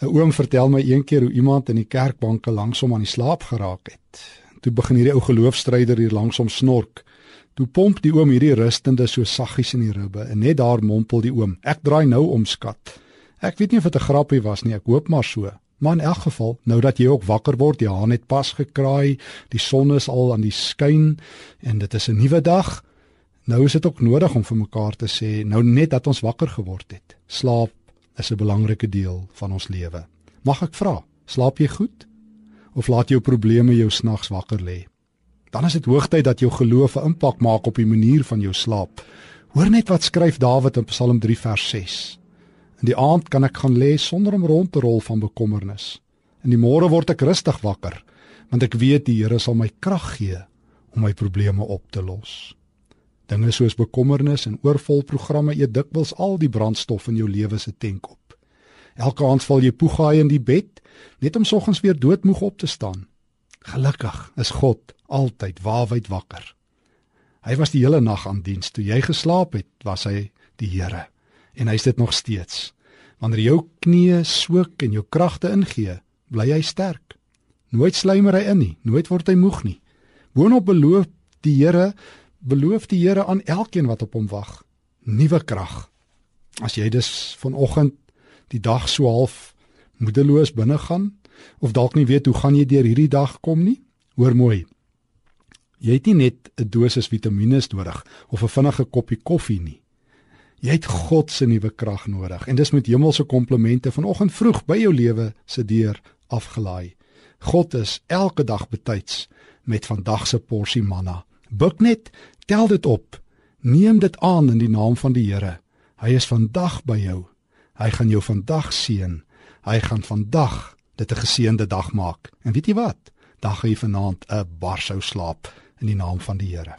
'n Oom vertel my eendag hoe iemand in die kerkbanke langsom aan die slaap geraak het. Toe begin hierdie ou geloofstryder hier langsom snork. Toe pomp die oom hierdie rustende so saggies in die ribbe en net daar mompel die oom: "Ek draai nou om, skat." Ek weet nie of dit 'n grappie was nie, ek hoop maar so. Maar in elk geval, nou dat jy ook wakker word, die haan het pas gekraai, die son is al aan die skyn en dit is 'n nuwe dag. Nou is dit ook nodig om vir mekaar te sê, nou net dat ons wakker geword het. Slaap is 'n belangrike deel van ons lewe. Mag ek vra, slaap jy goed? Of laat jou probleme jou snags wakker lê? Dan is dit hoogtyd dat jou geloof 'n impak maak op die manier van jou slaap. Hoor net wat skryf Dawid in Psalm 3 vers 6. In die aand kan ek gaan lê sonder om rond te rol van bekommernis. In die môre word ek rustig wakker, want ek weet die Here sal my krag gee om my probleme op te los. Dinge soos bekommernis en oorvol programme eet dikwels al die brandstof in jou lewe se tank op. Elke aand val jy poegaai in die bed net om soggens weer doodmoeg op te staan. Gelukkig is God altyd waawyd wakker. Hy was die hele nag aan diens. Toe jy geslaap het, was hy die Here en hy's dit nog steeds. Wanneer jou knieë swoek en jou kragte ingee, bly hy sterk. Nooit slymer hy in nie, nooit word hy moeg nie. Boonop beloof die Here beloof die Here aan elkeen wat op hom wag nuwe krag. As jy dus vanoggend die dag so half moedeloos binne gaan of dalk nie weet hoe gaan jy deur hierdie dag kom nie, hoor mooi. Jy het nie net 'n dosis vitamiene nodig of 'n vinnige koppie koffie nie. Jy het God se nuwe krag nodig en dis met hemelse komplimente vanoggend vroeg by jou lewe se deur afgelaai. God is elke dag betyds met vandag se porsie manna. Buk net, tel dit op. Neem dit aan in die naam van die Here. Hy is vandag by jou. Hy gaan jou vandag seën. Hy gaan vandag dit 'n geseënde dag maak. En weet jy wat? Dan gaan jy vanaand 'n barsou slaap in die naam van die Here.